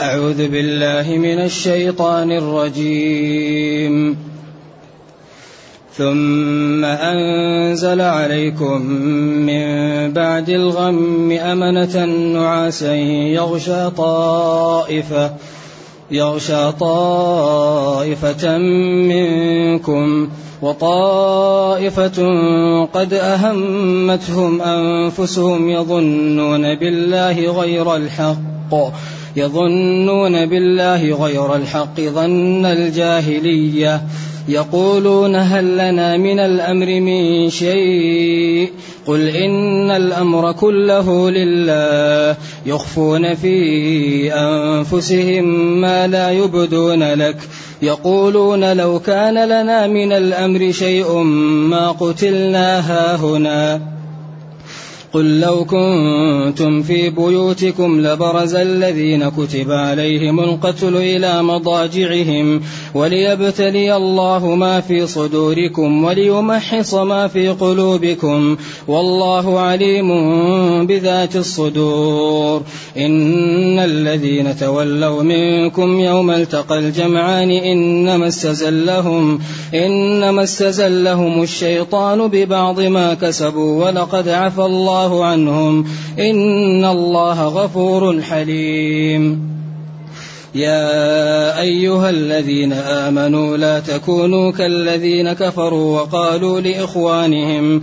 أعوذ بالله من الشيطان الرجيم. ثم أنزل عليكم من بعد الغم أمنة نعاسا يغشى طائفة يغشى طائفة منكم وطائفة قد أهمتهم أنفسهم يظنون بالله غير الحق. يظنون بالله غير الحق ظن الجاهلية. يقولون هل لنا من الأمر من شيء؟ قل إن الأمر كله لله. يخفون في أنفسهم ما لا يبدون لك. يقولون لو كان لنا من الأمر شيء ما قتلنا هاهنا قل لو كنتم في بيوتكم لبرز الذين كتب عليهم القتل إلى مضاجعهم وليبتلي الله ما في صدوركم وليمحص ما في قلوبكم والله عليم بذات الصدور. إن الذين تولوا منكم يوم التقى الجمعان إنما استزلهم إنما استزلهم الشيطان ببعض ما كسبوا ولقد عفى الله الله عنهم إن الله غفور حليم. يا أيها الذين آمنوا لا تكونوا كالذين كفروا وقالوا لإخوانهم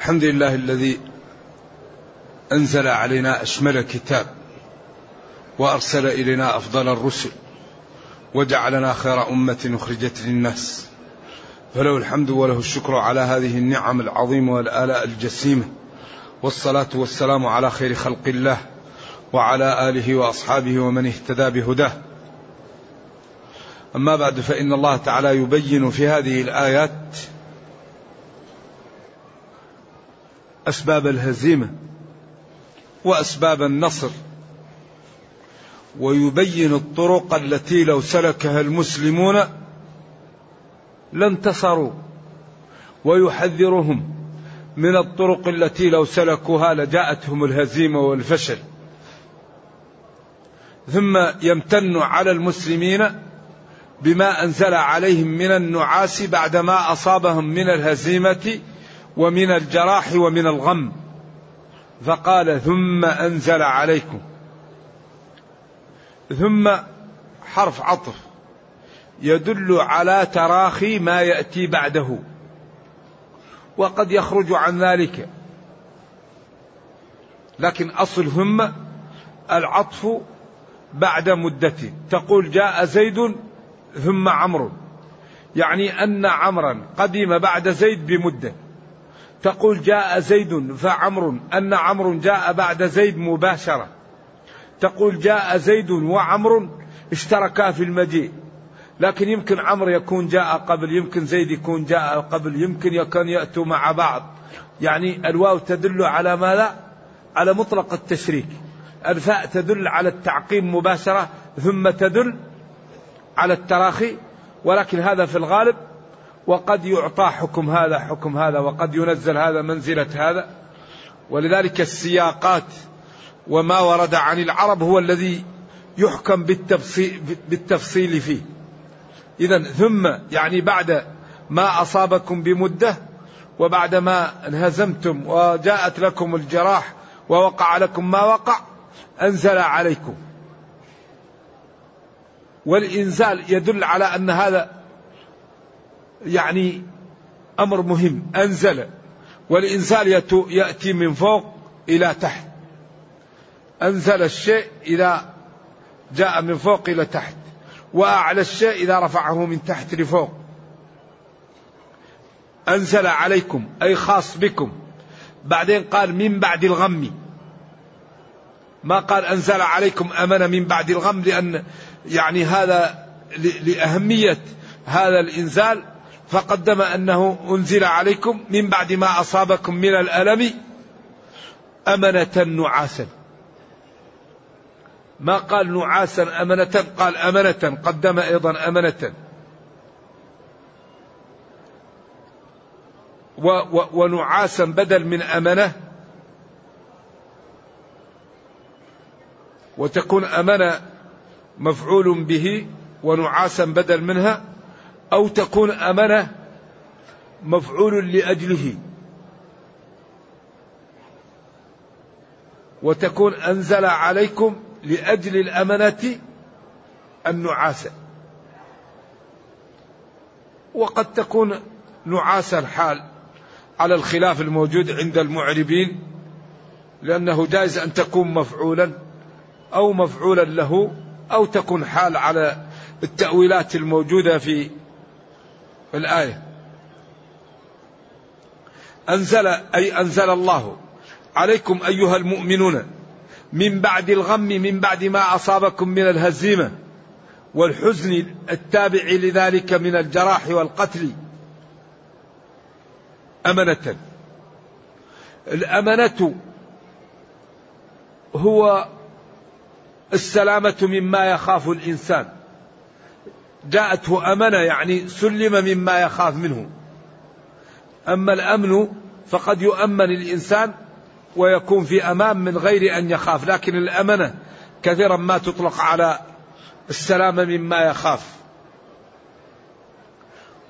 الحمد لله الذي أنزل علينا أشمل كتاب وأرسل إلينا أفضل الرسل وجعلنا خير أمة أخرجت للناس فله الحمد وله الشكر على هذه النعم العظيمة والآلاء الجسيمة والصلاة والسلام على خير خلق الله وعلى آله وأصحابه ومن اهتدى بهداه. أما بعد فإن الله تعالى يبين في هذه الآيات أسباب الهزيمة وأسباب النصر ويبين الطرق التي لو سلكها المسلمون لانتصروا ويحذرهم من الطرق التي لو سلكوها لجاءتهم الهزيمة والفشل. ثم يمتن على المسلمين بما أنزل عليهم من النعاس بعدما أصابهم من الهزيمة ومن الجراح ومن الغم. فقال ثم أنزل عليكم. ثم حرف عطف يدل على تراخي ما يأتي بعده. وقد يخرج عن ذلك. لكن أصل ثم العطف بعد مدة تقول جاء زيد ثم عمرو. يعني أن عمرا قدم بعد زيد بمدة. تقول جاء زيد فعمر أن عمرو جاء بعد زيد مباشرة. تقول جاء زيد وعمر اشتركا في المجيء. لكن يمكن عمرو يكون جاء قبل يمكن زيد يكون جاء قبل يمكن يكون يأتوا مع بعض. يعني الواو تدل على ماذا؟ على مطلق التشريك. الفاء تدل على التعقيم مباشرة ثم تدل على التراخي. ولكن هذا في الغالب وقد يعطى حكم هذا حكم هذا وقد ينزل هذا منزلة هذا. ولذلك السياقات وما ورد عن العرب هو الذي يحكم بالتفصيل, بالتفصيل فيه. إذا ثم يعني بعد ما أصابكم بمدة وبعد ما انهزمتم وجاءت لكم الجراح ووقع لكم ما وقع أنزل عليكم. والإنزال يدل على أن هذا يعني أمر مهم أنزل. والإنزال يأتي من فوق إلى تحت. أنزل الشيء إذا جاء من فوق إلى تحت. وأعلى الشيء إذا رفعه من تحت لفوق. أنزل عليكم أي خاص بكم. بعدين قال من بعد الغم. ما قال أنزل عليكم أمنة من بعد الغم لأن يعني هذا لأهمية هذا الإنزال فقدم أنه أنزل عليكم من بعد ما أصابكم من الألم أمنة نعاسا. ما قال نعاسا أمنة؟ قال أمنة قدم و و ونعاسا بدل من أمنة. وتكون أمنة مفعول به ونعاسا بدل منها. أو تكون أمنة مفعول لأجله. وتكون أنزل عليكم لأجل الأمنة النعاس. وقد تكون نعاس الحال على الخلاف الموجود عند المعربين لأنه جائز أن تكون مفعولا أو مفعولا له أو تكون حال على التأويلات الموجودة في الآية. أنزل أي أنزل الله عليكم أيها المؤمنون من بعد الغم من بعد ما أصابكم من الهزيمة والحزن التابع لذلك من الجراح والقتل أمنة. الأمنة هو السلامة مما يخاف الإنسان. جاءته أمنة يعني سلم مما يخاف منه. أما الأمن فقد يؤمن الإنسان ويكون في أمان من غير أن يخاف لكن الأمنة كثيرا ما تطلق على السلامة مما يخاف.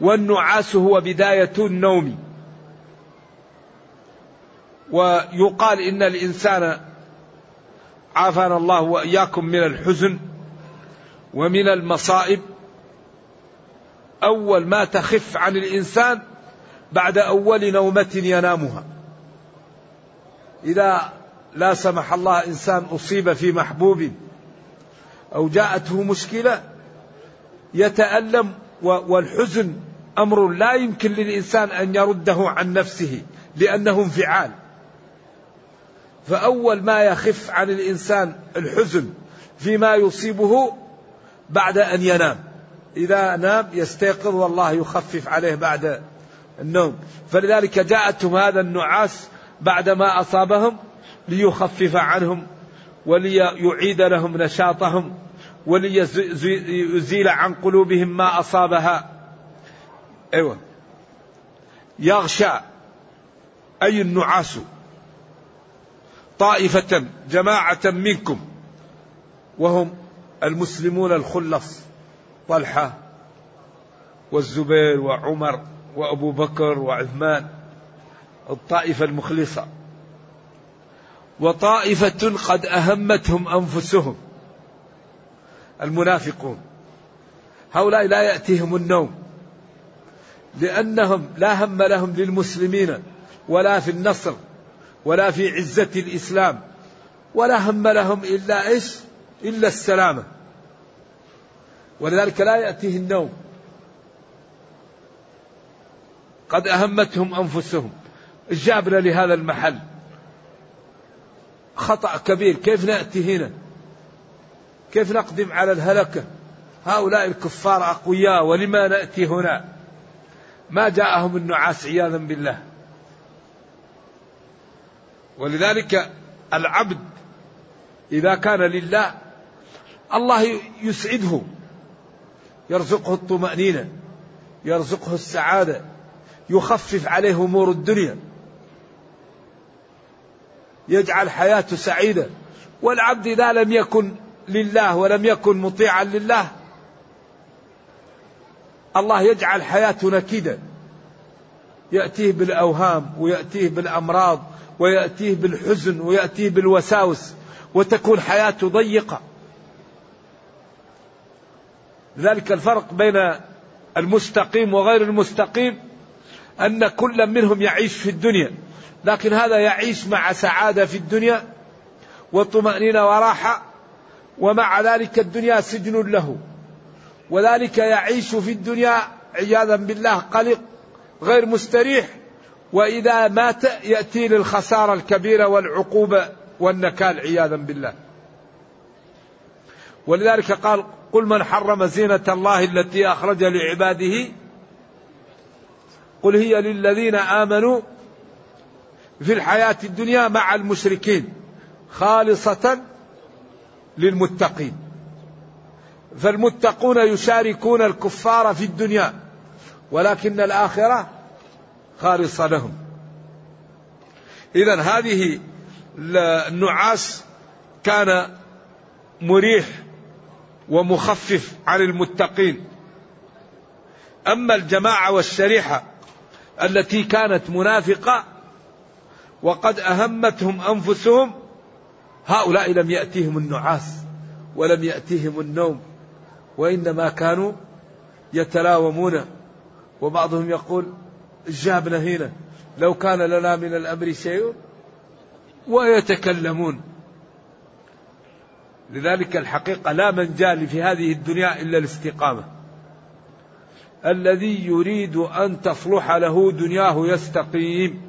والنعاس هو بداية النوم. ويقال إن الإنسان عافانا الله وإياكم من الحزن ومن المصائب. أول ما تخف عن الإنسان بعد أول نومة ينامها. إذا لا سمح الله إنسان أصيب في محبوب أو جاءته مشكلة يتألم والحزن أمر لا يمكن للإنسان أن يرده عن نفسه لأنه انفعال فأول ما يخف عن الإنسان الحزن فيما يصيبه بعد أن ينام. إذا نام يستيقظ والله يخفف عليه بعد النوم. فلذلك جاءتهم هذا النعاس بعدما أصابهم ليخفف عنهم وليعيد لهم نشاطهم وليزيل عن قلوبهم ما أصابها. أيوة. يغشى أي النعاس طائفة جماعة منكم وهم المسلمون الخلص. طلحة والزبير وعمر وأبو بكر وعثمان الطائفة المخلصة. وطائفة قد أهمتهم أنفسهم المنافقون. هؤلاء لا يأتيهم النوم لأنهم لا هم لهم للمسلمين ولا في النصر ولا في عزة الإسلام ولا هم لهم إلا إيش؟ إلا السلامة. ولذلك لا يأتيه النوم. قد أهمتهم أنفسهم. جابنا لهذا المحل. خطأ كبير. كيف نأتي هنا؟ كيف نقدم على الهلكة؟ هؤلاء الكفار أقوياء. ولما نأتي هنا؟ ما جاءهم النعاس عياذا بالله. ولذلك العبد إذا كان لله الله يسعده. يرزقه الطمأنينة يرزقه السعادة يخفف عليه أمور الدنيا. يجعل حياته سعيدة. والعبد إذا لم يكن لله ولم يكن مطيعا لله الله يجعل حياته نكدا يأتيه بالأوهام ويأتيه بالأمراض ويأتيه بالحزن ويأتيه بالوساوس وتكون حياته ضيقة. ذلك الفرق بين المستقيم وغير المستقيم أن كل منهم يعيش في الدنيا لكن هذا يعيش مع سعادة في الدنيا وطمأنينة وراحة ومع ذلك الدنيا سجن له. وذلك يعيش في الدنيا عياذا بالله قلق غير مستريح وإذا مات يأتي للخسارة الكبيرة والعقوبة والنكال عياذا بالله. ولذلك قال قل من حرم زينة الله التي أخرج لعباده؟ قل هي للذين آمنوا في الحياة الدنيا مع المشركين خالصة للمتقين. فالمتقون يشاركون الكفار في الدنيا ولكن الآخرة خالصة لهم. إذا هذه النعاس كان مريح ومخفف عن المتقين. أما الجماعة والشريحة التي كانت منافقة وقد أهمتهم أنفسهم هؤلاء لم يأتيهم النعاس ولم يأتيهم النوم وإنما كانوا يتلاومون. وبعضهم يقول جابنا هنا لو كان لنا من الأمر شيء ويتكلمون. لذلك الحقيقة لا منجال في هذه الدنيا إلا الاستقامة. الذي يريد أن تصلح له دنياه يستقيم.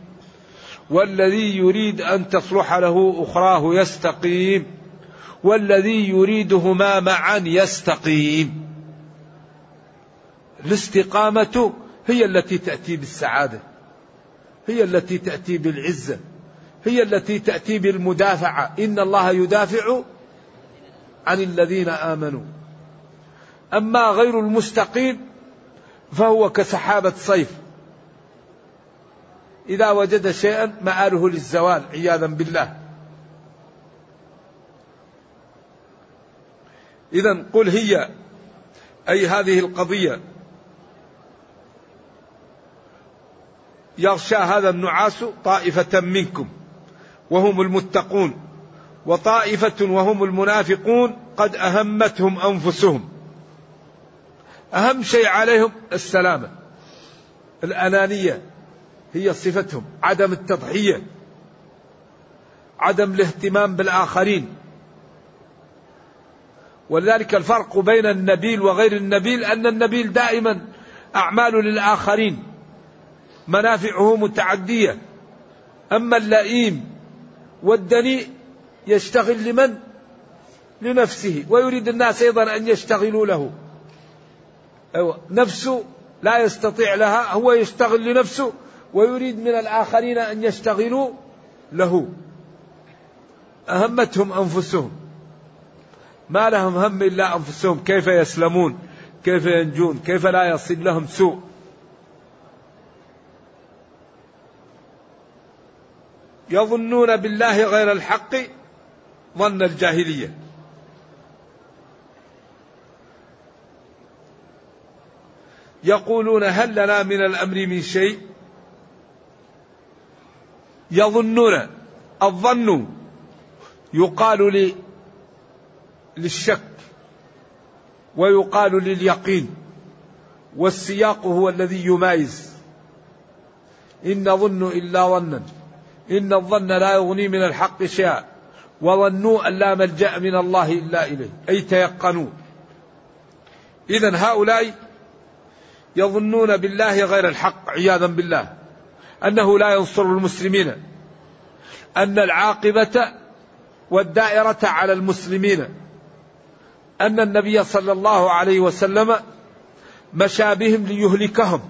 والذي يريد أن تصلح له أخراه يستقيم. والذي يريدهما معا يستقيم. الاستقامة هي التي تأتي بالسعادة. هي التي تأتي بالعزة. هي التي تأتي بالمدافعة. إن الله يدافع عن الذين آمنوا. أما غير المستقيم فهو كسحابة صيف. إذا وجد شيئا مآله للزوال عياذا بالله. إذا قل هي أي هذه القضية يغشى هذا النعاس طائفة منكم وهم المتقون. وطائفة وهم المنافقون قد أهمتهم أنفسهم. أهم شيء عليهم السلامة الأنانية هي صفتهم عدم التضحية عدم الاهتمام بالآخرين. ولذلك الفرق بين النبيل وغير النبيل أن النبيل دائما أعمال للآخرين منافعه متعدية. أما اللئيم والدنيء يشتغل لمن؟ لنفسه. ويريد الناس أيضا أن يشتغلوا له. أيوة نفسه لا يستطيع لها هو يشتغل لنفسه ويريد من الآخرين أن يشتغلوا له. أهمتهم أنفسهم. ما لهم هم إلا أنفسهم. كيف يسلمون؟ كيف ينجون؟ كيف لا يصل لهم سوء؟ يظنون بالله غير الحق ظن الجاهلية. يقولون هل لنا من الأمر من شيء؟ يظنون الظن يقال لي للشك ويقال لليقين والسياق هو الذي يمايز. إن نظن إلا ظنا إن الظن لا يغني من الحق شيئا. وظنوا أن لا ملجأ من الله إلا إليه أي تيقنوا. إذا هؤلاء يظنون بالله غير الحق عياذا بالله أنه لا ينصر المسلمين أن العاقبة والدائرة على المسلمين أن النبي صلى الله عليه وسلم مشى بهم ليهلكهم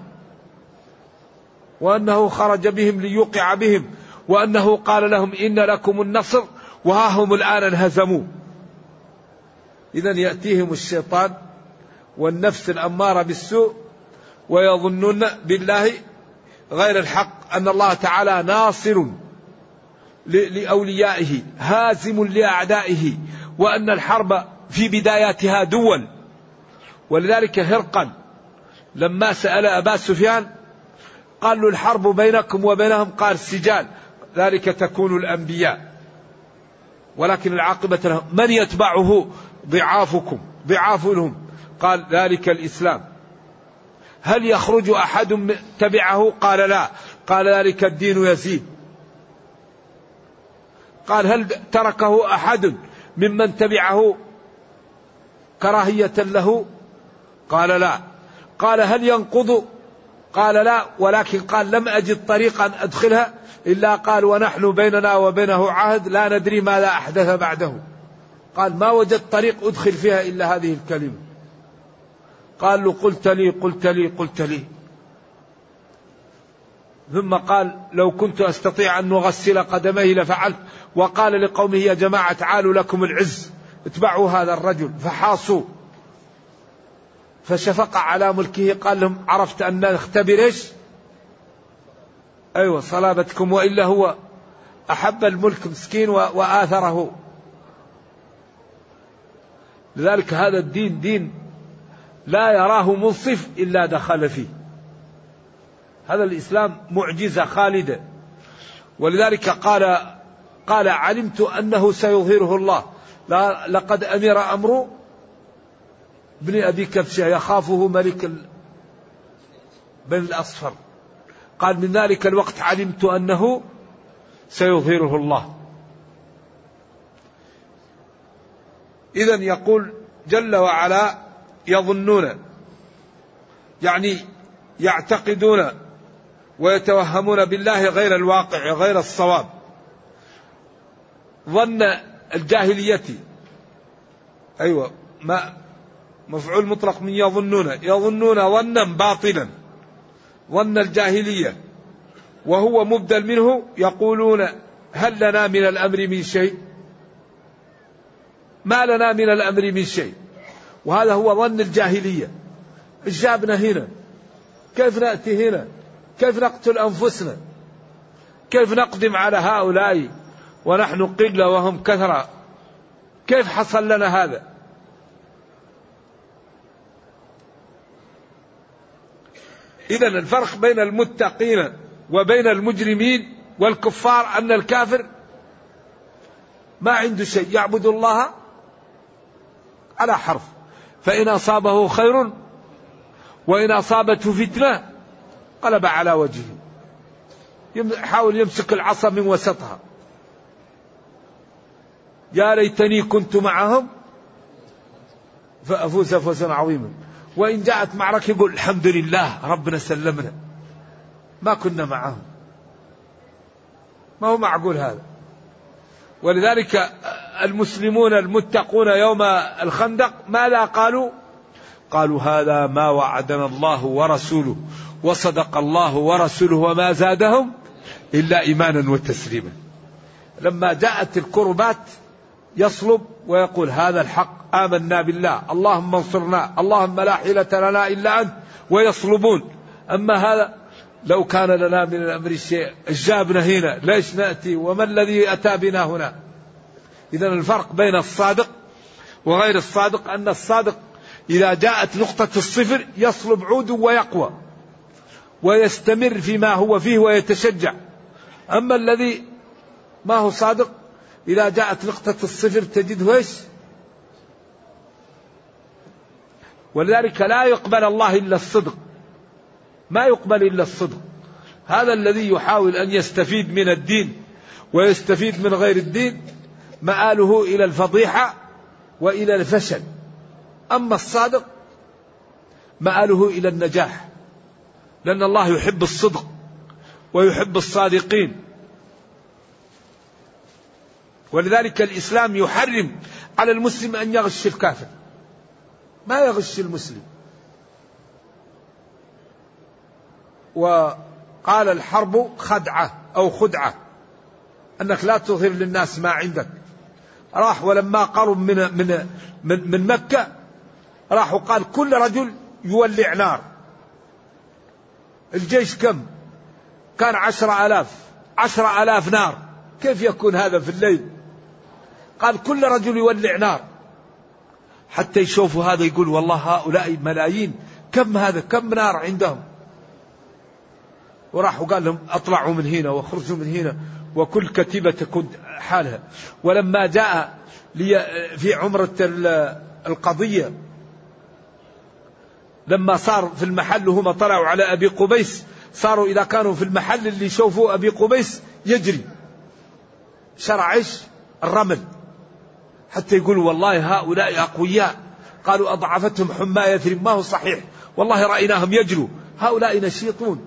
وأنه خرج بهم ليوقع بهم وأنه قال لهم إن لكم النصر وها هم الآن انهزموا. إذا يأتيهم الشيطان والنفس الأمارة بالسوء ويظنون بالله غير الحق أن الله تعالى ناصر لأوليائه هازم لأعدائه وأن الحرب في بداياتها دول. ولذلك هرقل لما سأل أبا سفيان قال له الحرب بينكم وبينهم قال سجال ذلك تكون الأنبياء. ولكن العاقبة لهم. من يتبعه؟ ضعافكم. ضعاف لهم. قال ذلك الإسلام. هل يخرج أحد تبعه؟ قال لا. قال ذلك الدين يزيد. قال هل تركه أحد ممن تبعه كراهية له؟ قال لا. قال هل ينقض قال لا ولكن قال لم أجد طريقا أدخلها إلا قال ونحن بيننا وبينه عهد لا ندري ماذا أحدث بعده. قال ما وجدت طريق أدخل فيها إلا هذه الكلمة. قال له قلت لي قلت لي قلت لي. ثم قال لو كنت أستطيع أن نغسل قدميه لفعلت. وقال لقومه يا جماعة تعالوا لكم العز اتبعوا هذا الرجل فحاصوا. فشفق على ملكه قال لهم عرفت أن نختبر إيش؟ أيوه صلابتكم وإلا هو أحب الملك مسكين وآثره. لذلك هذا الدين دين لا يراه منصف إلا دخل فيه. هذا الإسلام معجزة خالدة. ولذلك قال قال علمت أنه سيظهره الله. لقد أمر أمر ابن أبي كبشة يخافه ملك بن الأصفر. قال من ذلك الوقت علمت أنه سيظهره الله. إذا يقول جل وعلا يظنون يعني يعتقدون ويتوهمون بالله غير الواقع غير الصواب. ظن الجاهلية أيوة ما مفعول مطلق من يظنون يظنون ظنا باطلا ظن الجاهلية وهو مبدل منه يقولون هل لنا من الأمر من شيء؟ ما لنا من الأمر من شيء. وهذا هو ظن الجاهلية. جابنا هنا. كيف نأتي هنا؟ كيف نقتل أنفسنا؟ كيف نقدم على هؤلاء ونحن قلة وهم كثرة؟ كيف حصل لنا هذا؟ إذا الفرق بين المتقين وبين المجرمين والكفار أن الكافر ما عنده شيء يعبد الله على حرف. فإن أصابه خير وإن أصابته فتنة قلب على وجهه. يحاول يمسك العصا من وسطها. يا ليتني كنت معهم فأفوز فوزا عظيما. وإن جاءت معركة يقول الحمد لله ربنا سلمنا. ما كنا معهم. ما هو معقول هذا. ولذلك المسلمون المتقون يوم الخندق ماذا قالوا؟ قالوا هذا ما وعدنا الله ورسوله وصدق الله ورسوله وما زادهم إلا إيمانا وتسليما. لما جاءت الكربات يصلب ويقول هذا الحق آمنا بالله اللهم انصرنا اللهم لا حيلة لنا إلا أنت ويصلبون. أما هذا لو كان لنا من الأمر شيء جابنا هنا ليش نأتي؟ وما الذي أتى بنا هنا؟ إذا الفرق بين الصادق وغير الصادق أن الصادق إذا جاءت نقطة الصفر يصلب عوده ويقوى ويستمر فيما هو فيه ويتشجع. أما الذي ما هو صادق إذا جاءت نقطة الصفر تجده إيش؟ ولذلك لا يقبل الله إلا الصدق. ما يقبل إلا الصدق. هذا الذي يحاول أن يستفيد من الدين ويستفيد من غير الدين مآله إلى الفضيحة وإلى الفشل. أما الصادق مآله إلى النجاح. لأن الله يحب الصدق ويحب الصادقين. ولذلك الإسلام يحرم على المسلم أن يغش الكافر. ما يغش المسلم. وقال الحرب خدعة أو خدعة. أنك لا تظهر للناس ما عندك. راح ولما قرب من من من, من مكة راح وقال كل رجل يولع نار. الجيش كم؟ كان عشرة ألاف. عشرة ألاف نار. كيف يكون هذا في الليل؟ قال كل رجل يولع نار. حتى يشوفوا هذا يقول والله هؤلاء ملايين. كم هذا؟ كم نار عندهم؟ وراح وقال لهم اطلعوا من هنا واخرجوا من هنا وكل كتيبة تكون حالها. ولما جاء لي في عمرة القضية لما صار في المحل وهم طلعوا على أبي قبيس صاروا إذا كانوا في المحل اللي يشوفوا أبي قبيس يجري. شرع إيش؟ الرمل. حتى يقولوا والله هؤلاء أقوياء. قالوا أضعفتهم حمى يثرب ما هو صحيح. والله رأيناهم يجروا. هؤلاء نشيطون.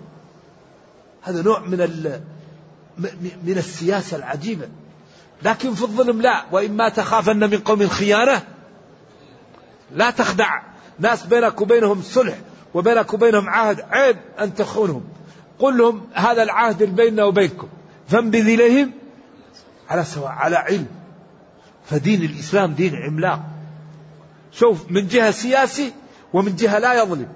هذا نوع من من السياسة العجيبة. لكن في الظلم لا. وإما تخافن من قوم خيانة لا تخدع. ناس بينك وبينهم صلح وبينك وبينهم عهد. عيب أن تخونهم. قل لهم هذا العهد بيننا وبينكم. فانبذ إليهم على سواء على علم. فدين الإسلام دين عملاق. شوف من جهة سياسي ومن جهة لا يظلم.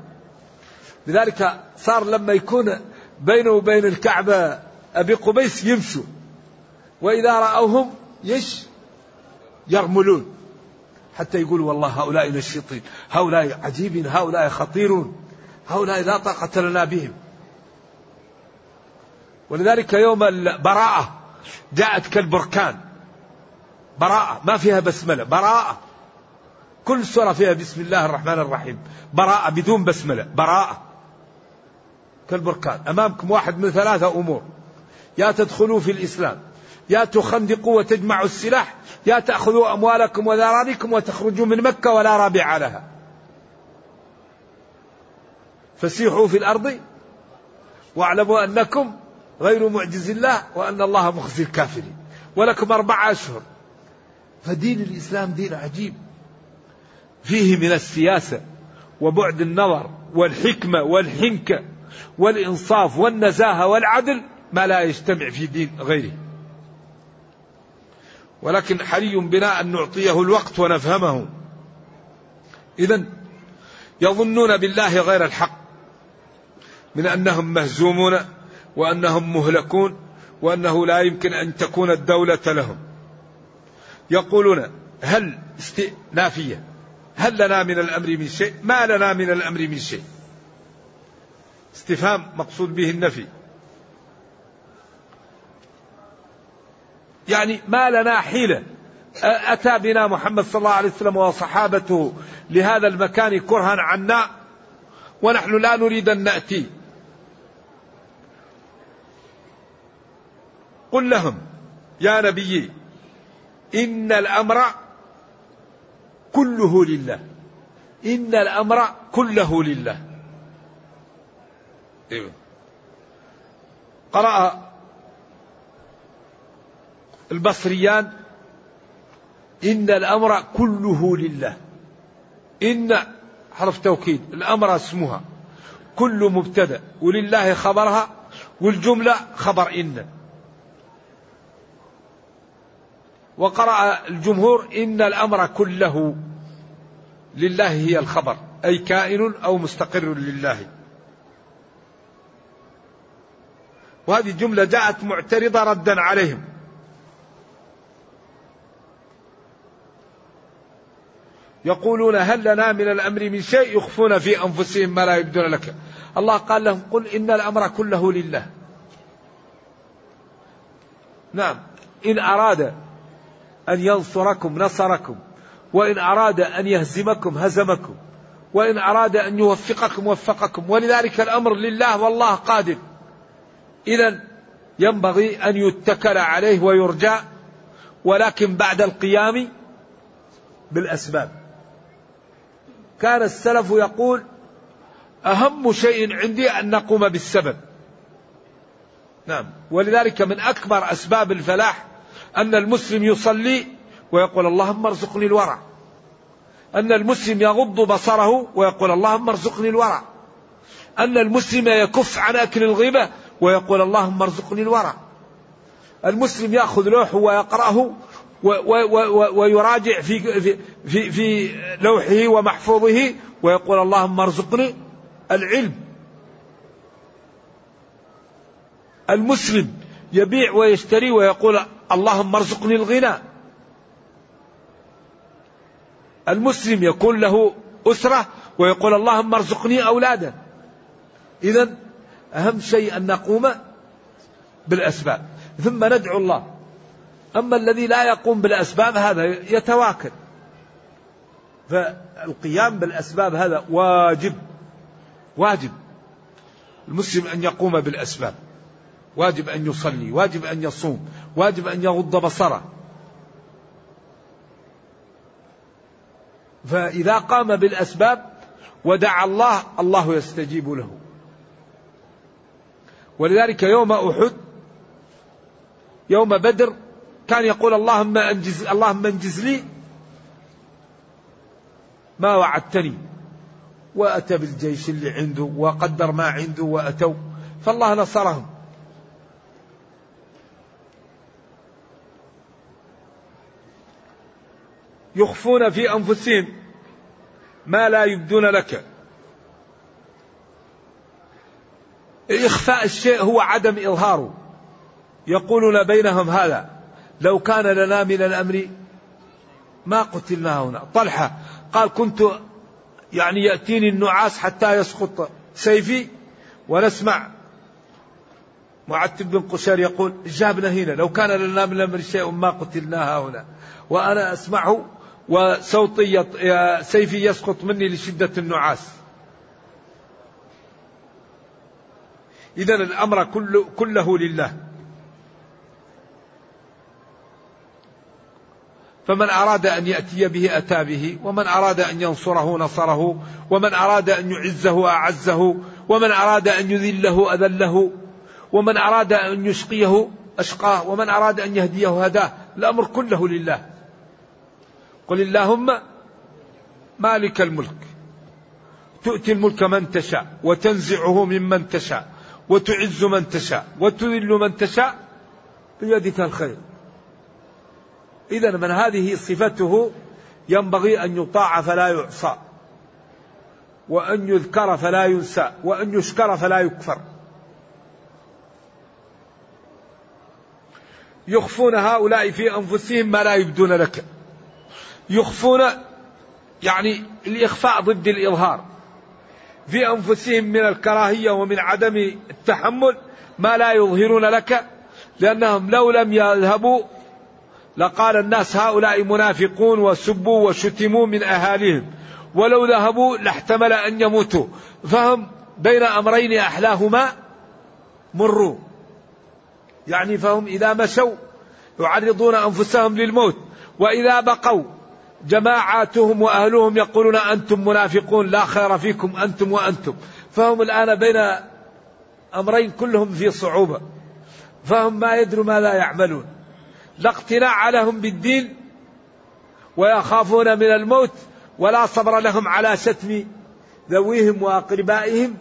لذلك صار لما يكون بينه وبين الكعبة أبي قبيس يمشوا. وإذا رأوهم يش يرملون. حتى يقول والله هؤلاء نشيطين هؤلاء عجيبين هؤلاء خطيرون هؤلاء لا طاقة لنا بهم. ولذلك يوم البراءة جاءت كالبركان. براءة ما فيها بسملة براءة. كل سورة فيها بسم الله الرحمن الرحيم براءة بدون بسملة براءة. كالبركان أمامكم واحد من ثلاثة أمور. يا تدخلوا في الإسلام يا تخندقوا وتجمعوا السلاح يا تأخذوا أموالكم وذراريكم وتخرجوا من مكة ولا رابع لها. فسيحوا في الأرض واعلموا أنكم غير معجز الله وأن الله مخزي الكافرين. ولكم أربعة أشهر. فدين الإسلام دين عجيب. فيه من السياسة وبعد النظر والحكمة والحنكة والإنصاف والنزاهة والعدل ما لا يجتمع في دين غيره. ولكن حري بنا أن نعطيه الوقت ونفهمه. إذا يظنون بالله غير الحق من أنهم مهزومون وأنهم مهلكون وأنه لا يمكن أن تكون الدولة لهم. يقولون هل استئنافية؟ هل لنا من الأمر من شيء؟ ما لنا من الأمر من شيء. استفهام مقصود به النفي. يعني ما لنا حيلة. أتى بنا محمد صلى الله عليه وسلم وصحابته لهذا المكان كرها عنا ونحن لا نريد أن نأتي. قل لهم يا نبي إن الأمر كله لله. إن الأمر كله لله. إيه. قرأ البصريان إن الأمر كله لله. إن حرف توكيد الأمر اسمها. كل مبتدأ ولله خبرها والجملة خبر إن. وقرأ الجمهور إن الأمر كله لله هي الخبر أي كائن أو مستقر لله. وهذه الجملة جاءت معترضة ردا عليهم. يقولون هل لنا من الأمر من شيء يخفون في أنفسهم ما لا يبدون لك. الله قال لهم قل إن الأمر كله لله. نعم إن أراد أن ينصركم نصركم. وإن أراد أن يهزمكم هزمكم. وإن أراد أن يوفقكم وفقكم. ولذلك الأمر لله والله قادر. إذا ينبغي أن يتكل عليه ويرجى ولكن بعد القيام بالأسباب. كان السلف يقول أهم شيء عندي أن نقوم بالسبب. نعم. ولذلك من أكبر أسباب الفلاح أن المسلم يصلي ويقول اللهم ارزقني الورع. أن المسلم يغض بصره ويقول اللهم ارزقني الورع. أن المسلم يكف عن أكل الغيبة ويقول اللهم ارزقني الورع. المسلم يأخذ لوحه ويقرأه ويراجع في, في, في, في لوحه ومحفوظه ويقول اللهم ارزقني العلم. المسلم يبيع ويشتري ويقول اللهم ارزقني الغنى. المسلم يكون له أسرة ويقول اللهم ارزقني أولادا. إذا أهم شيء أن نقوم بالأسباب. ثم ندعو الله. أما الذي لا يقوم بالأسباب هذا يتواكل. فالقيام بالأسباب هذا واجب. واجب. المسلم أن يقوم بالأسباب. واجب أن يصلي واجب أن يصوم واجب أن يغض بصره. فإذا قام بالأسباب ودعا الله الله يستجيب له. ولذلك يوم أحد يوم بدر كان يقول اللهم انجز اللهم انجز لي ما وعدتني وأتى بالجيش اللي عنده وقدر ما عنده وأتوا فالله نصرهم. يخفون في أنفسهم ما لا يبدون لك. إخفاء الشيء هو عدم إظهاره. يقولون بينهم هذا لو كان لنا من الأمر ما قتلنا هنا. طلحة قال كنت يعني يأتيني النعاس حتى يسقط سيفي ونسمع. معتب بن قشير يقول جابنا هنا لو كان لنا من الأمر شيء ما قتلنا هنا وأنا أسمعه وصوتي سيفي يسقط مني لشدة النعاس. إذا الأمر كله, كله لله. فمن أراد أن يأتي به أتى به ومن أراد أن ينصره نصره ومن أراد أن يعزه أعزه ومن أراد أن يذله أذله ومن أراد أن يشقيه أشقاه ومن أراد أن يهديه هداه. الأمر كله لله. قل اللهم مالك الملك. تؤتي الملك من تشاء وتنزعه ممن تشاء وتعز من تشاء وتذل من تشاء بيدك الخير. إذا من هذه صفته ينبغي أن يطاع فلا يعصى وأن يذكر فلا ينسى وأن يشكر فلا يكفر. يخفون هؤلاء في أنفسهم ما لا يبدون لك. يخفون يعني الإخفاء ضد الإظهار في أنفسهم من الكراهية ومن عدم التحمل ما لا يظهرون لك لأنهم لو لم يذهبوا لقال الناس هؤلاء منافقون وسبوا وشتموا من أهاليهم ولو ذهبوا لاحتمل أن يموتوا. فهم بين أمرين أحلاهما مروا. يعني فهم إذا مشوا يعرضون أنفسهم للموت وإذا بقوا جماعاتهم وأهلهم يقولون أنتم منافقون لا خير فيكم أنتم وأنتم فهم الآن بين أمرين كلهم في صعوبة فهم ما يدروا ما لا يعملون لا اقتناع لهم بالدين ويخافون من الموت ولا صبر لهم على شتم ذويهم وأقربائهم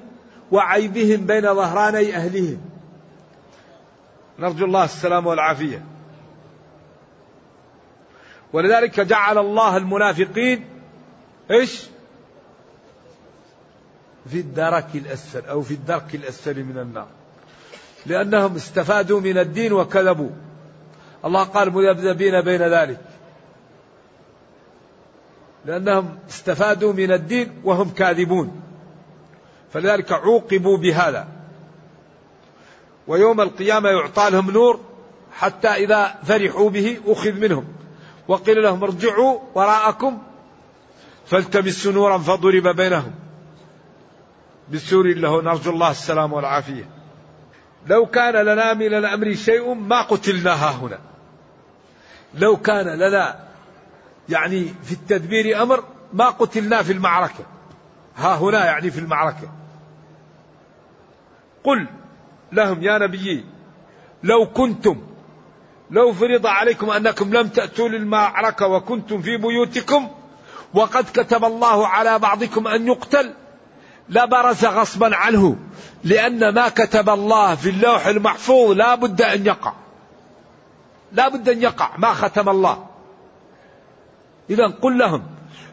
وعيبهم بين ظهراني اهلهم. نرجو الله السلام والعافية. ولذلك جعل الله المنافقين إيش؟ في الدرك الأسفل أو في الدرك الأسفل من النار. لأنهم استفادوا من الدين وكذبوا. الله قال مذبذبين بين ذلك لأنهم استفادوا من الدين وهم كاذبون فلذلك عوقبوا بهذا ويوم القيامة يعطى لهم نور حتى إذا فرحوا به أخذ منهم وقيل لهم ارجعوا وراءكم فالتمسوا نورا فضرب بينهم بسور له نرجو الله السلام والعافية. لو كان لنا من الأمر شيء ما قتلنا هنا. لو كان لنا يعني في التدبير أمر ما قتلنا في المعركة. ها هنا يعني في المعركة. قل لهم يا نبيي لو كنتم لو فرض عليكم أنكم لم تأتوا للمعركة وكنتم في بيوتكم وقد كتب الله على بعضكم أن يقتل لبرز غصبا عنه لأن ما كتب الله في اللوح المحفوظ لا بد أن يقع. لا بد أن يقع ما ختم الله. إذا قل لهم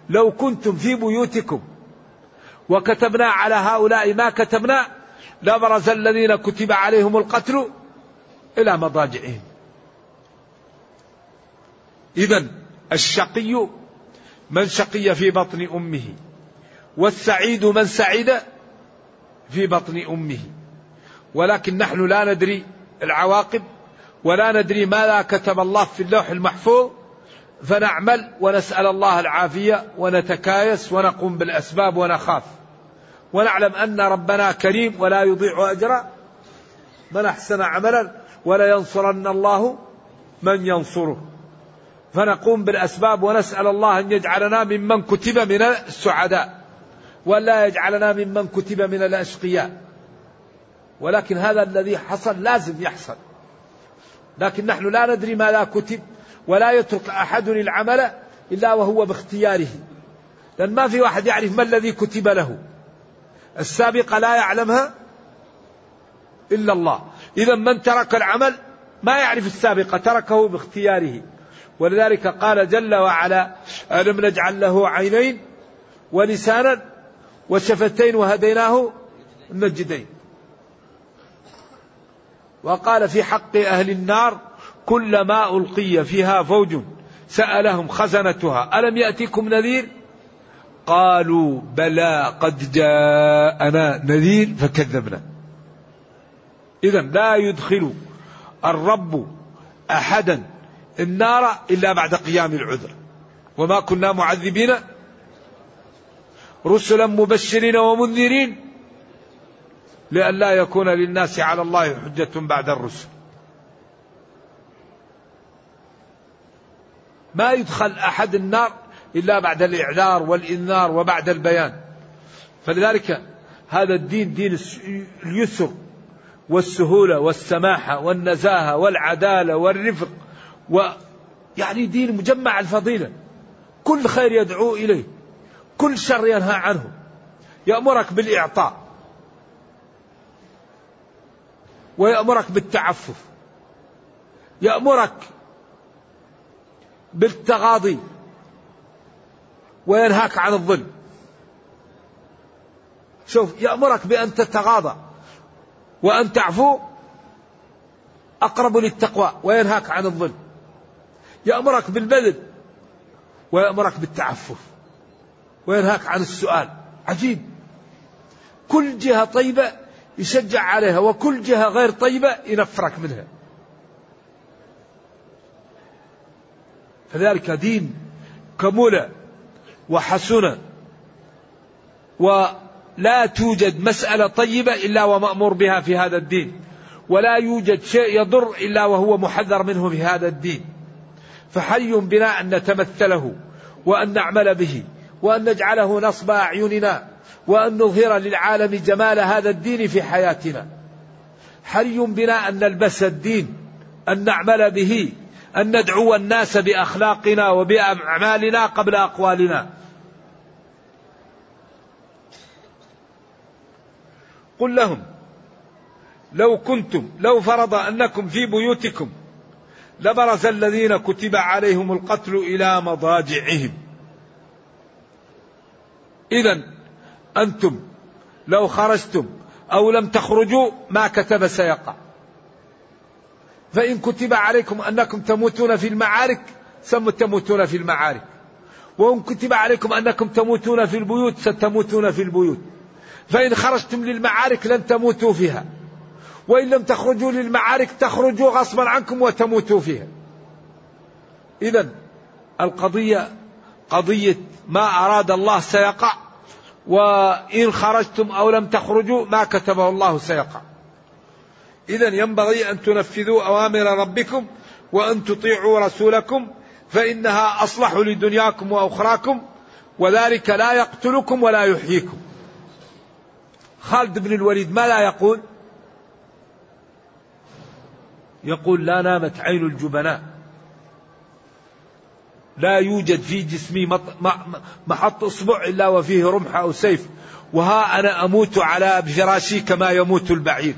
لو كنتم في بيوتكم وكتبنا على هؤلاء ما كتبنا لبرز الذين كتب عليهم القتل إلى مضاجعهم. إذا الشقي من شقي في بطن أمه والسعيد من سعد في بطن أمه. ولكن نحن لا ندري العواقب ولا ندري ماذا كتب الله في اللوح المحفوظ فنعمل ونسأل الله العافية ونتكايس ونقوم بالأسباب ونخاف. ونعلم أن ربنا كريم ولا يضيع أجر من أحسن عملا ولا ينصرن الله من ينصره. فنقوم بالأسباب ونسأل الله أن يجعلنا ممن كتب من السعداء ولا يجعلنا ممن كتب من الأشقياء. ولكن هذا الذي حصل لازم يحصل. لكن نحن لا ندري ما لا كتب ولا يترك أحد العمل إلا وهو باختياره. لأن ما في واحد يعرف ما الذي كتب له. السابقة لا يعلمها إلا الله. إذا من ترك العمل ما يعرف السابقة تركه باختياره. ولذلك قال جل وعلا ألم نجعل له عينين ولسانا وشفتين وهديناه النجدين وقال في حق أهل النار كلما ألقي فيها فوج سألهم خزنتها ألم يأتكم نذير؟ قالوا بلى قد جاءنا نذير فكذبنا. إذا لا يدخل الرب أحدا النار إلا بعد قيام العذر. وما كنا معذبين رسلا مبشرين ومنذرين لئلا يكون للناس على الله حجة بعد الرسل. ما يدخل أحد النار إلا بعد الإعذار والإنذار وبعد البيان. فلذلك هذا الدين دين اليسر والسهولة والسماحة والنزاهة والعدالة والرفق و يعني دين مجمع الفضيلة. كل خير يدعو إليه. كل شر ينهى عنه. يأمرك بالإعطاء. ويأمرك بالتعفف. يأمرك بالتغاضي. وينهاك عن الظلم. شوف يأمرك بأن تتغاضى. وأن تعفو أقرب للتقوى. وينهاك عن الظلم. يأمرك بالبذل ويأمرك بالتعفف وينهاك عن السؤال. عجيب. كل جهة طيبة يشجع عليها وكل جهة غير طيبة ينفرك منها. فذلك دين كمل وحسن ولا توجد مسألة طيبة إلا ومأمور بها في هذا الدين. ولا يوجد شيء يضر إلا وهو محذر منه في هذا الدين. فحي بنا أن نتمثله وأن نعمل به وأن نجعله نصب أعيننا وأن نظهر للعالم جمال هذا الدين في حياتنا. حري بنا أن نلبس الدين أن نعمل به أن ندعو الناس بأخلاقنا وبأعمالنا قبل أقوالنا. قل لهم لو كنتم لو فرض أنكم في بيوتكم لبرز الذين كتب عليهم القتل إلى مضاجعهم. إذا أنتم لو خرجتم أو لم تخرجوا ما كتب سيقع. فإن كتب عليكم أنكم تموتون في المعارك ستموتون في المعارك. وإن كتب عليكم أنكم تموتون في البيوت ستموتون في البيوت. فإن خرجتم للمعارك لن تموتوا فيها. وإن لم تخرجوا للمعارك تخرجوا غصبا عنكم وتموتوا فيها. إذا القضية قضية ما أراد الله سيقع وإن خرجتم أو لم تخرجوا ما كتبه الله سيقع. إذا ينبغي أن تنفذوا أوامر ربكم وأن تطيعوا رسولكم فإنها أصلح لدنياكم وأخراكم وذلك لا يقتلكم ولا يحييكم. خالد بن الوليد ما لا يقول؟ يقول لا نامت عين الجبناء. لا يوجد في جسمي محط أصبع إلا وفيه رمح أو سيف. وها أنا أموت على فراشي كما يموت البعير.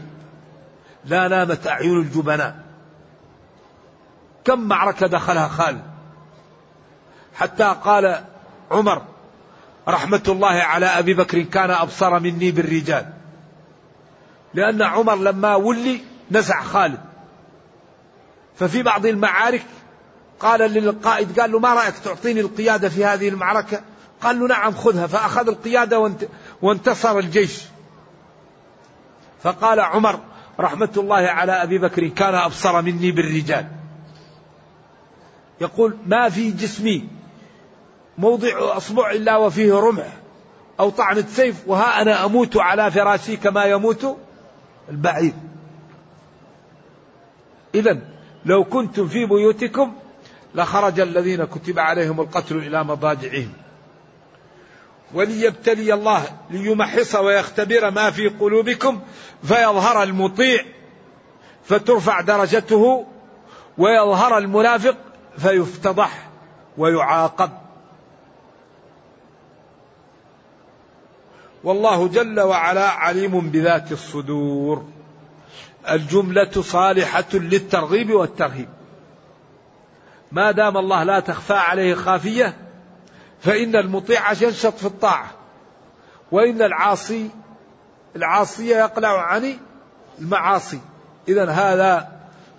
لا نامت أعين الجبناء. كم معركة دخلها خالد؟ حتى قال عمر رحمة الله على أبي بكر كان أبصر مني بالرجال. لأن عمر لما ولي نزع خالد. ففي بعض المعارك قال للقائد قال له ما رأيك تعطيني القيادة في هذه المعركة؟ قال له نعم خذها. فأخذ القيادة وانتصر الجيش. فقال عمر رحمة الله على أبي بكر كان أبصر مني بالرجال. يقول ما في جسمي موضع أصبع إلا وفيه رمح أو طعنة سيف وها أنا أموت على فراشي كما يموت البعير. إذا لو كنتم في بيوتكم لخرج الذين كتب عليهم القتل إلى مضاجعهم. وليبتلي الله ليمحص ويختبر ما في قلوبكم فيظهر المطيع فترفع درجته ويظهر المنافق فيفتضح ويعاقب. والله جل وعلا عليم بذات الصدور. الجملة صالحة للترغيب والترهيب. ما دام الله لا تخفى عليه خافية فإن المطيع ينشط في الطاعة وإن العاصي العاصية يقلع عن المعاصي. إذا هذا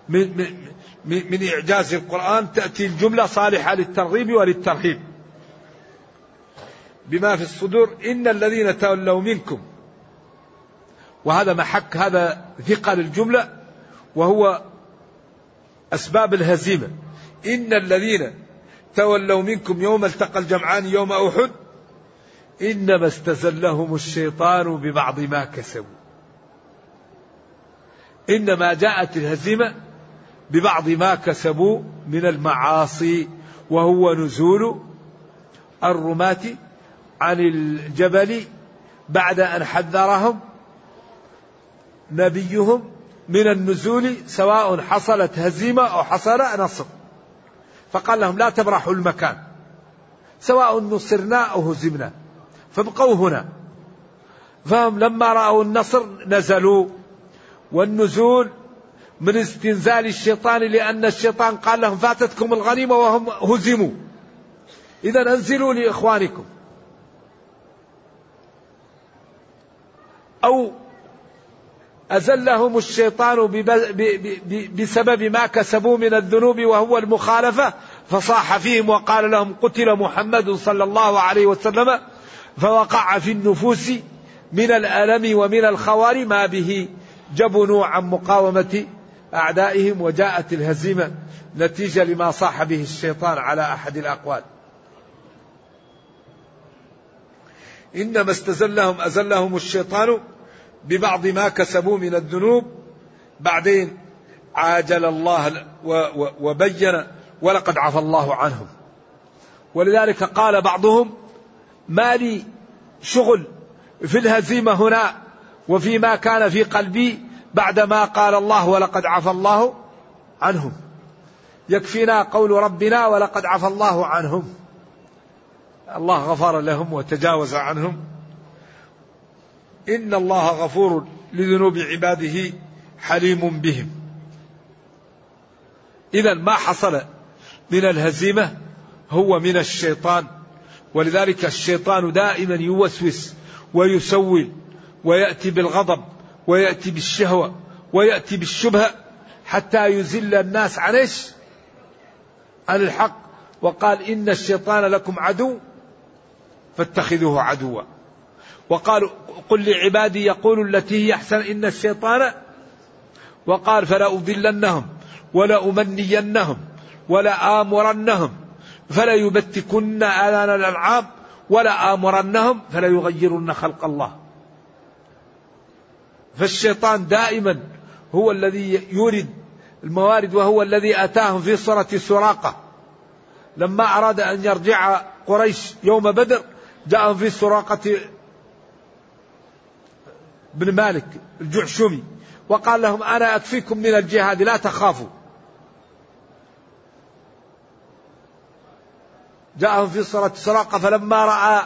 من, من, من إعجاز القرآن تأتي الجملة صالحة للترغيب وللترهيب. بما في الصدور إن الذين تولوا منكم وهذا محك هذا ثقل الجملة وهو أسباب الهزيمة. إن الذين تولوا منكم يوم التقى الجمعان يوم أحد إنما استزلهم الشيطان ببعض ما كسبوا. إنما جاءت الهزيمة ببعض ما كسبوا من المعاصي وهو نزول الرماة عن الجبل بعد أن حذرهم نبيهم من النزول سواء حصلت هزيمة أو حصل نصر. فقال لهم لا تبرحوا المكان. سواء نصرنا أو هزمنا. فابقوا هنا. فهم لما رأوا النصر نزلوا. والنزول من استنزال الشيطان لأن الشيطان قال لهم فاتتكم الغنيمة وهم هزموا. إذا انزلوا لإخوانكم. أو أزلهم الشيطان بسبب ما كسبوا من الذنوب وهو المخالفة فصاح فيهم وقال لهم قتل محمد صلى الله عليه وسلم فوقع في النفوس من الألم ومن الخوار ما به. جبنوا عن مقاومة أعدائهم وجاءت الهزيمة نتيجة لما صاح به الشيطان على أحد الأقوال. إنما استزلهم أزلهم الشيطان ببعض ما كسبوا من الذنوب بعدين عاجل الله وبين ولقد عفى الله عنهم. ولذلك قال بعضهم ما لي شغل في الهزيمة هنا وفيما كان في قلبي بعدما قال الله ولقد عفى الله عنهم. يكفينا قول ربنا ولقد عفى الله عنهم. الله غفر لهم وتجاوز عنهم. إن الله غفور لذنوب عباده حليم بهم. إذا ما حصل من الهزيمة هو من الشيطان. ولذلك الشيطان دائما يوسوس ويسول ويأتي بالغضب ويأتي بالشهوة ويأتي بالشبهة حتى يزل الناس عن إيش؟ عن الحق. وقال إن الشيطان لكم عدو فاتخذوه عدوا. وقال قل لعبادي يقولوا التي هي أحسن إن الشيطان وقال فلأضلنهم ولأمنينهم ولآمرنهم فليبتكن آذان الأنعام ولآمرنهم فليغيرن خلق الله. فالشيطان دائما هو الذي يورد الموارد وهو الذي أتاهم في صورة سراقة. لما أراد أن يرجع قريش يوم بدر جاءهم في سراقة بن مالك الجعشمي وقال لهم أنا أكفيكم من الجهاد لا تخافوا. جاءهم في صلاة سراقة فلما رأى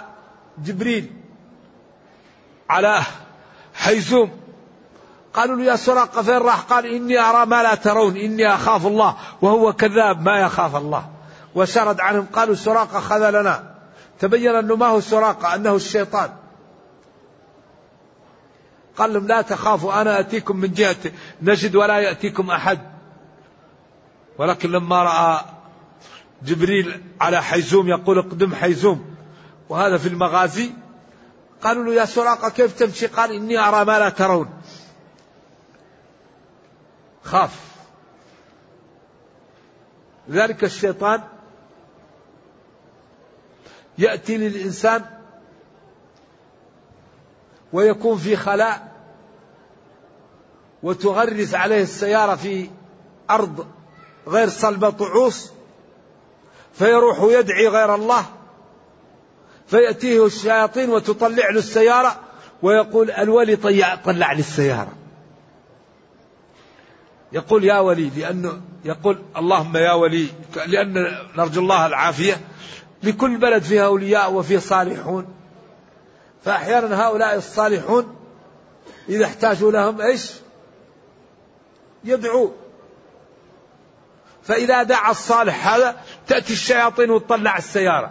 جبريل على حيزوم قالوا له يا سراقة فين راح؟ قال إني أرى ما لا ترون إني أخاف الله وهو كذاب ما يخاف الله. وسرد عنهم قالوا سراقة خذلنا تبين أنه ما هو سراقة أنه الشيطان. قال لهم لا تخافوا أنا أتيكم من جهة نجد ولا يأتيكم أحد. ولكن لما رأى جبريل على حيزوم يقول اقدم حيزوم. وهذا في المغازي. قالوا له يا سراقة كيف تمشي؟ قال إني أرى ما لا ترون. خاف. ذلك الشيطان يأتي للإنسان ويكون في خلاء وتغرس عليه السيارة في أرض غير صلبة طعوس فيروح يدعي غير الله فيأتيه الشياطين وتطلع له السيارة ويقول الولي طلع, طلع لي السيارة. يقول يا ولي لأنه يقول اللهم يا ولي لأن نرجو الله العافية لكل بلد فيها أولياء وفيه صالحون. فأحيانا هؤلاء الصالحون إذا احتاجوا لهم إيش؟ يدعو. فإذا دعا الصالح هذا تأتي الشياطين وتطلع السيارة.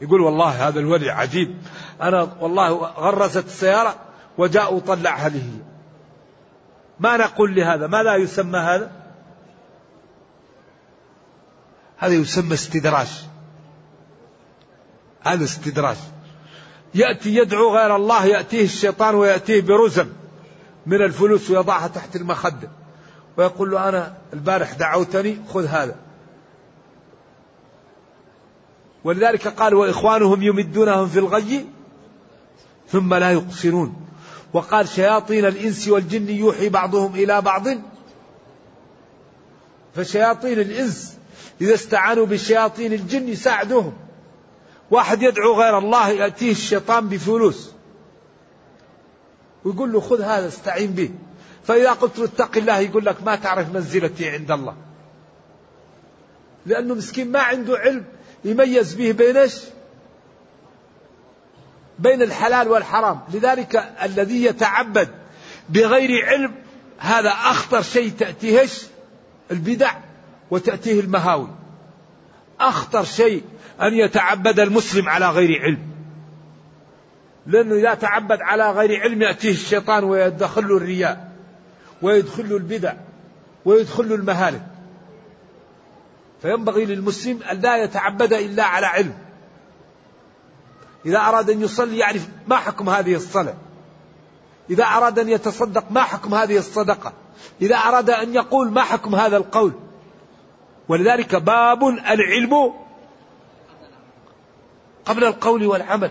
يقول والله هذا الولي عجيب. أنا والله غرست السيارة وجاء وطلع هذه. ما نقول لهذا؟ ما لا يسمى هذا؟ هذا يسمى استدراج. هذا استدراج. يأتي يدعو غير الله يأتيه الشيطان ويأتيه برزم من الفلوس ويضعها تحت المخدة ويقول له أنا البارح دعوتني خذ هذا. ولذلك قال وإخوانهم يمدونهم في الغي ثم لا يقصرون. وقال شياطين الإنس والجن يوحي بعضهم إلى بعض. فشياطين الإنس إذا استعانوا بشياطين الجن يساعدوهم واحد يدعو غير الله يأتيه الشيطان بفلوس. ويقول له خذ هذا استعين به. فإذا قلت له اتق الله يقول لك ما تعرف منزلتي عند الله. لأنه مسكين ما عنده علم يميز به بين إيش؟ بين الحلال والحرام. لذلك الذي يتعبد بغير علم هذا أخطر شيء تأتيه؟ البدع وتأتيه المهاوي أخطر شيء أن يتعبد المسلم على غير علم. لأنه إذا تعبد على غير علم يأتيه الشيطان ويدخل له الرياء ويدخل له البدع ويدخل له المهالك. فينبغي للمسلم أن لا يتعبد إلا على علم. إذا أراد أن يصلي يعرف ما حكم هذه الصلاة. إذا أراد أن يتصدق ما حكم هذه الصدقة. إذا أراد أن يقول ما حكم هذا القول. ولذلك باب العلم قبل القول والعمل.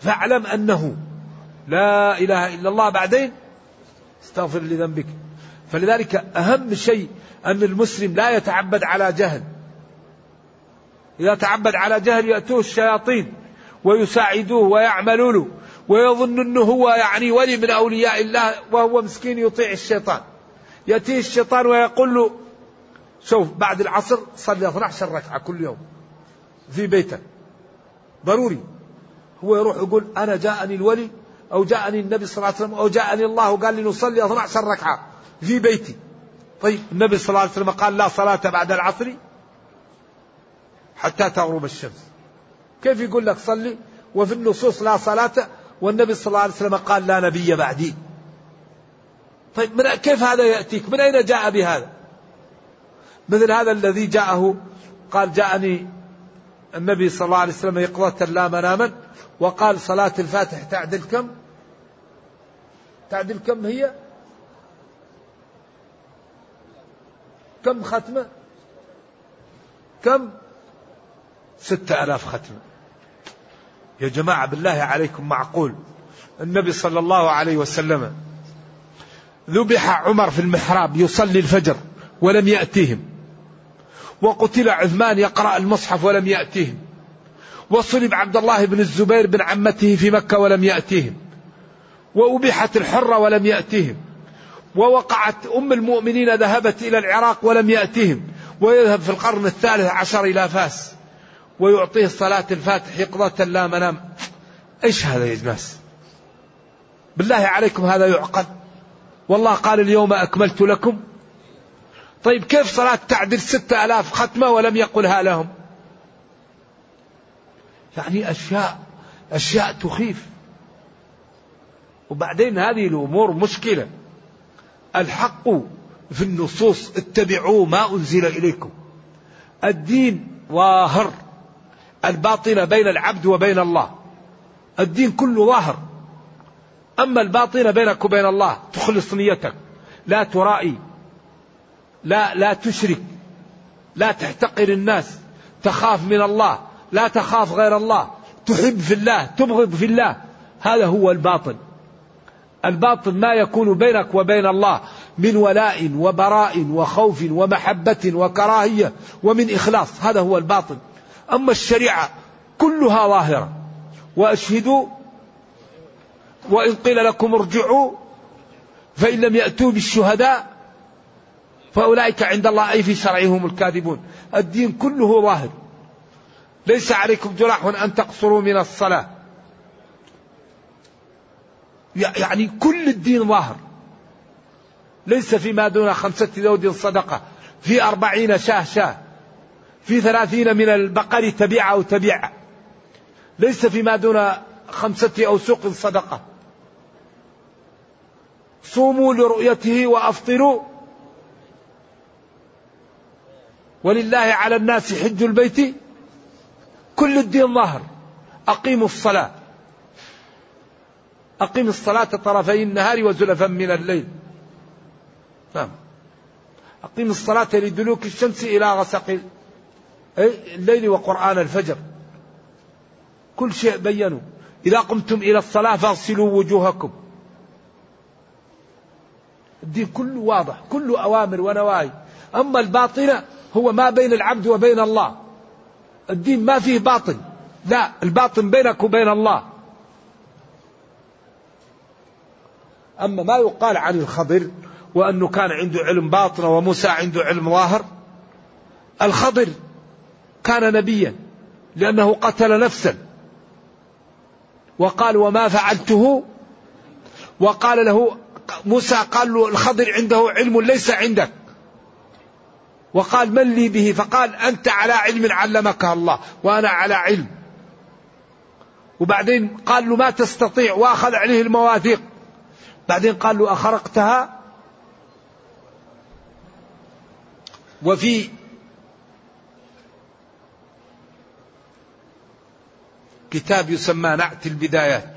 فاعلم أنه لا إله إلا الله بعدين استغفر لذنبك. فلذلك أهم شيء أن المسلم لا يتعبد على جهل. إذا تعبد على جهل يأتوه الشياطين ويساعدوه ويعملوا له ويظن أنه هو يعني ولي من أولياء الله وهو مسكين يطيع الشيطان. يأتيه الشيطان ويقول له شوف بعد العصر صلي 12 ركعة كل يوم في بيتك. ضروري. هو يروح يقول أنا جاءني الولي أو جاءني النبي صلى الله عليه وسلم أو جاءني الله وقال لي نصلي 12 ركعة في بيتي. طيب النبي صلى الله عليه وسلم قال لا صلاة بعد العصر حتى تغرب الشمس. كيف يقول لك صلي؟ وفي النصوص لا صلاة والنبي صلى الله عليه وسلم قال لا نبي بعدي. طيب من كيف هذا يأتيك؟ من أين جاء بهذا؟ مثل هذا الذي جاءه قال جاءني النبي صلى الله عليه وسلم يقظة لا مناما وقال صلاة الفاتح تعدل كم؟ تعدل كم هي؟ كم ختمة؟ كم؟ ستة ألاف ختمة. يا جماعة بالله عليكم معقول. النبي صلى الله عليه وسلم ذبح عمر في المحراب يصلي الفجر ولم يأتيهم. وقتل عثمان يقرأ المصحف ولم يأتيهم وصلب عبد الله بن الزبير بن عمته في مكة ولم يأتيهم وأبيحت الحرة ولم يأتيهم ووقعت أم المؤمنين ذهبت إلى العراق ولم يأتيهم ويذهب في القرن الثالث عشر إلى فاس. ويعطيه صلاة الفاتح يقظة لا منام. إيش هذا يا ناس بالله عليكم هذا يعقل. والله قال اليوم أكملت لكم. طيب كيف صلاة تعدل ستة ألاف ختمة ولم يقلها لهم؟ يعني أشياء أشياء تخيف. وبعدين هذه الأمور مشكلة. الحق في النصوص اتبعوا ما أنزل إليكم. الدين ظاهر الباطن بين العبد وبين الله. الدين كله ظاهر أما الباطن بينك وبين الله تخلص نيتك. لا ترائي. لا لا تشرك. لا تحتقر الناس. تخاف من الله. لا تخاف غير الله. تحب في الله. تبغض في الله. هذا هو الباطن الباطن ما يكون بينك وبين الله من ولاء وبراء وخوف ومحبة وكراهية ومن إخلاص. هذا هو الباطن أما الشريعة كلها ظاهرة. وأشهدوا وإن قيل لكم ارجعوا فإن لم يأتوا بالشهداء فأولئك عند الله أي في شرعهم الكاذبون. الدين كله ظاهر. ليس عليكم جراح أن تقصروا من الصلاة. يعني كل الدين ظاهر. ليس فيما دون خمسة ذود صدقة. في أربعين شاه شاه في ثلاثين من البقر تبيع أو تبيع ليس فيما دون خمسة أو سوق صدقة. صوموا لرؤيته وأفطروا ولله على الناس حج البيت كل الدين ظاهر. أقيموا الصلاة. أقم الصلاة طرفي النهار وزلفا من الليل. نعم أقيم الصلاة لدلوك الشمس إلى غسق الليل وقرآن الفجر. كل شيء بينوا. إذا قمتم إلى الصلاة فاغسلوا وجوهكم. الدين كله واضح. كله أوامر ونواهي. أما الباطنة هو ما بين العبد وبين الله. الدين ما فيه باطن لا الباطن بينك وبين الله. أما ما يقال عن الخضر وأنه كان عنده علم باطن وموسى عنده علم ظاهر الخضر كان نبيا لأنه قتل نفسا. وقال وما فعلته؟ وقال له موسى قال له الخضر عنده علم ليس عندك. وقال من لي به؟ فقال أنت على علم علمك الله وأنا على علم. وبعدين قال له ما تستطيع وأخذ عليه المواثيق. بعدين قال له أخرقتها؟ وفي كتاب يسمى نعت البدايات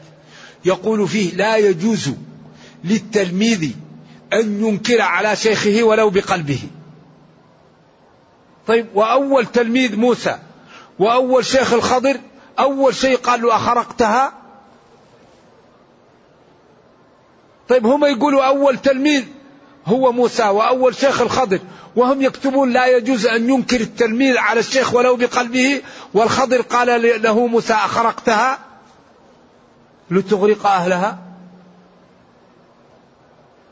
يقول فيه لا يجوز للتلميذ أن ينكر على شيخه ولو بقلبه. طيب وأول تلميذ موسى وأول شيخ الخضر أول شيء قال له أخرقتها؟ طيب هم يقولوا أول تلميذ هو موسى وأول شيخ الخضر وهم يكتبون لا يجوز أن ينكر التلميذ على الشيخ ولو بقلبه والخضر قال له موسى أخرقتها؟ لتغرق أهلها؟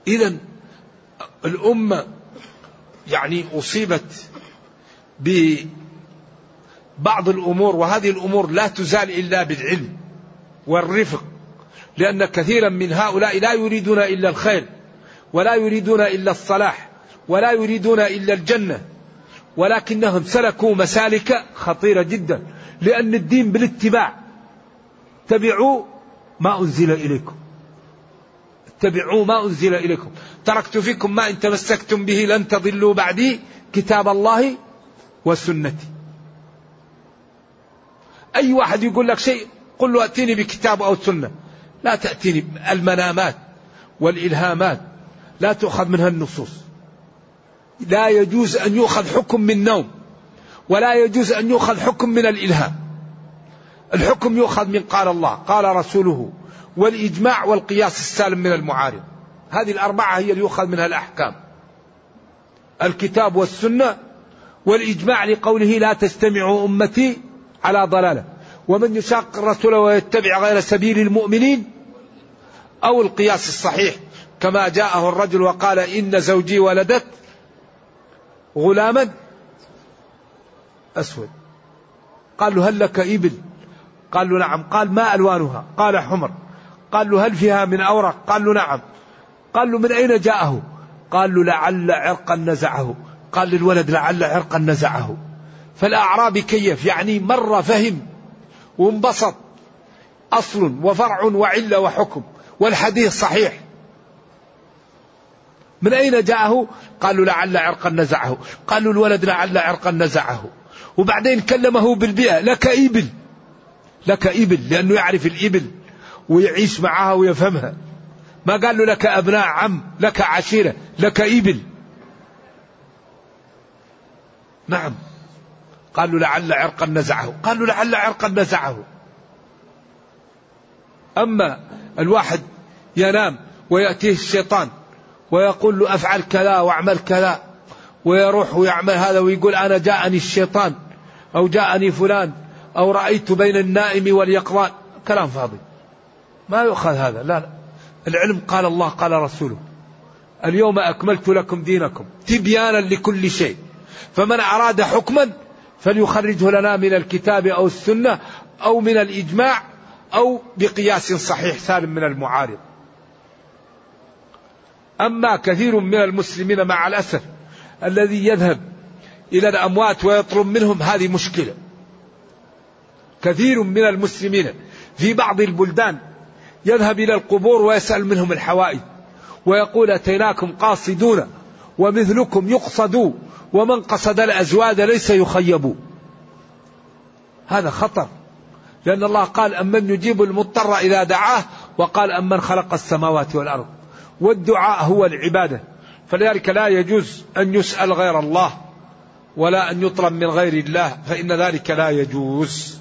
إذا الأمة يعني أصيبت ببعض الأمور وهذه الأمور لا تزال إلا بالعلم والرفق لأن كثيرا من هؤلاء لا يريدون إلا الخير ولا يريدون إلا الصلاح ولا يريدون إلا الجنة ولكنهم سلكوا مسالك خطيرة جدا لأن الدين بالاتباع. اتبعوا ما أنزل إليكم. اتبعوا ما أنزل إليكم. تركت فيكم ما إن تمسكتم به لن تضلوا بعدي. كتاب الله وسنتي. أي واحد يقول لك شيء قل له أتيني بكتاب أو سنة. لا تأتيني المنامات والإلهامات لا تؤخذ منها النصوص. لا يجوز أن يؤخذ حكم من نوم ولا يجوز أن يؤخذ حكم من الإلهام. الحكم يؤخذ من قال الله قال رسوله والإجماع والقياس السالم من المعارض. هذه الأربعة هي اللي يؤخذ منها الأحكام. الكتاب والسنة والإجماع لقوله لا تجتمع أمتي على ضلالة. ومن يشاق الرسول ويتبع غير سبيل المؤمنين أو القياس الصحيح كما جاءه الرجل وقال إن زوجي ولدت غلاما أسود. قال له هل لك إبل؟ قال له نعم. قال ما ألوانها؟ قال حمر. قال له هل فيها من أورق؟ قال له نعم. قال له من أين جاءه؟ قال له لعل عرقا نزعه. قال للولد لعل عرقا نزعه. فالأعرابي كيف؟ يعني مر فهم وانبسط. أصل وفرع وعلة وحكم. والحديث صحيح. من أين جاءه؟ قالوا لعل عرقا نزعه. قالوا الولد لعل عرقا نزعه. وبعدين كلمه بالبيئة. لك إبل. لك إبل لأنه يعرف الإبل ويعيش معها ويفهمها. ما قال له لك أبناء عم لك عشيرة لك إبل. نعم. قالوا لعل عرقا نزعه. قالوا لعل عرقا نزعه. أما الواحد ينام ويأتيه الشيطان ويقول له أفعل كذا وأعمل كذا ويروح ويعمل هذا ويقول أنا جاءني الشيطان أو جاءني فلان أو رأيت بين النائم واليقظان. كلام فاضي. ما يؤخذ هذا. لا لا. العلم قال الله قال رسوله. اليوم أكملت لكم دينكم تبيانا لكل شيء. فمن أراد حكما فليخرجه لنا من الكتاب أو السنة أو من الإجماع أو بقياس صحيح سالم من المعارض. أما كثير من المسلمين مع الأسف الذي يذهب إلى الأموات ويطلب منهم هذه مشكلة. كثير من المسلمين في بعض البلدان يذهب إلى القبور ويسأل منهم الحوائج ويقول أتيناكم قاصدون ومثلكم يقصد ومن قصد الأزواج ليس يخيب. هذا خطر. لأن الله قال أمن يجيب المضطر إذا دعاه وقال أمن خلق السماوات والأرض. والدعاء هو العبادة. فلذلك لا يجوز أن يسأل غير الله ولا أن يطلب من غير الله. فإن ذلك لا يجوز.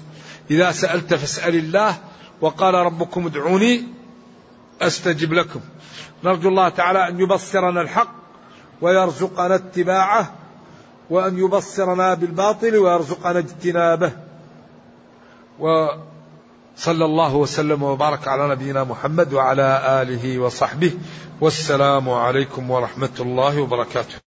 إذا سألت فاسأل الله وقال ربكم ادعوني أستجب لكم. نرجو الله تعالى أن يبصرنا الحق ويرزقنا اتباعه وأن يبصرنا بالباطل ويرزقنا اجتنابه. وصلى الله وسلم وبارك على نبينا محمد وعلى آله وصحبه. والسلام عليكم ورحمة الله وبركاته.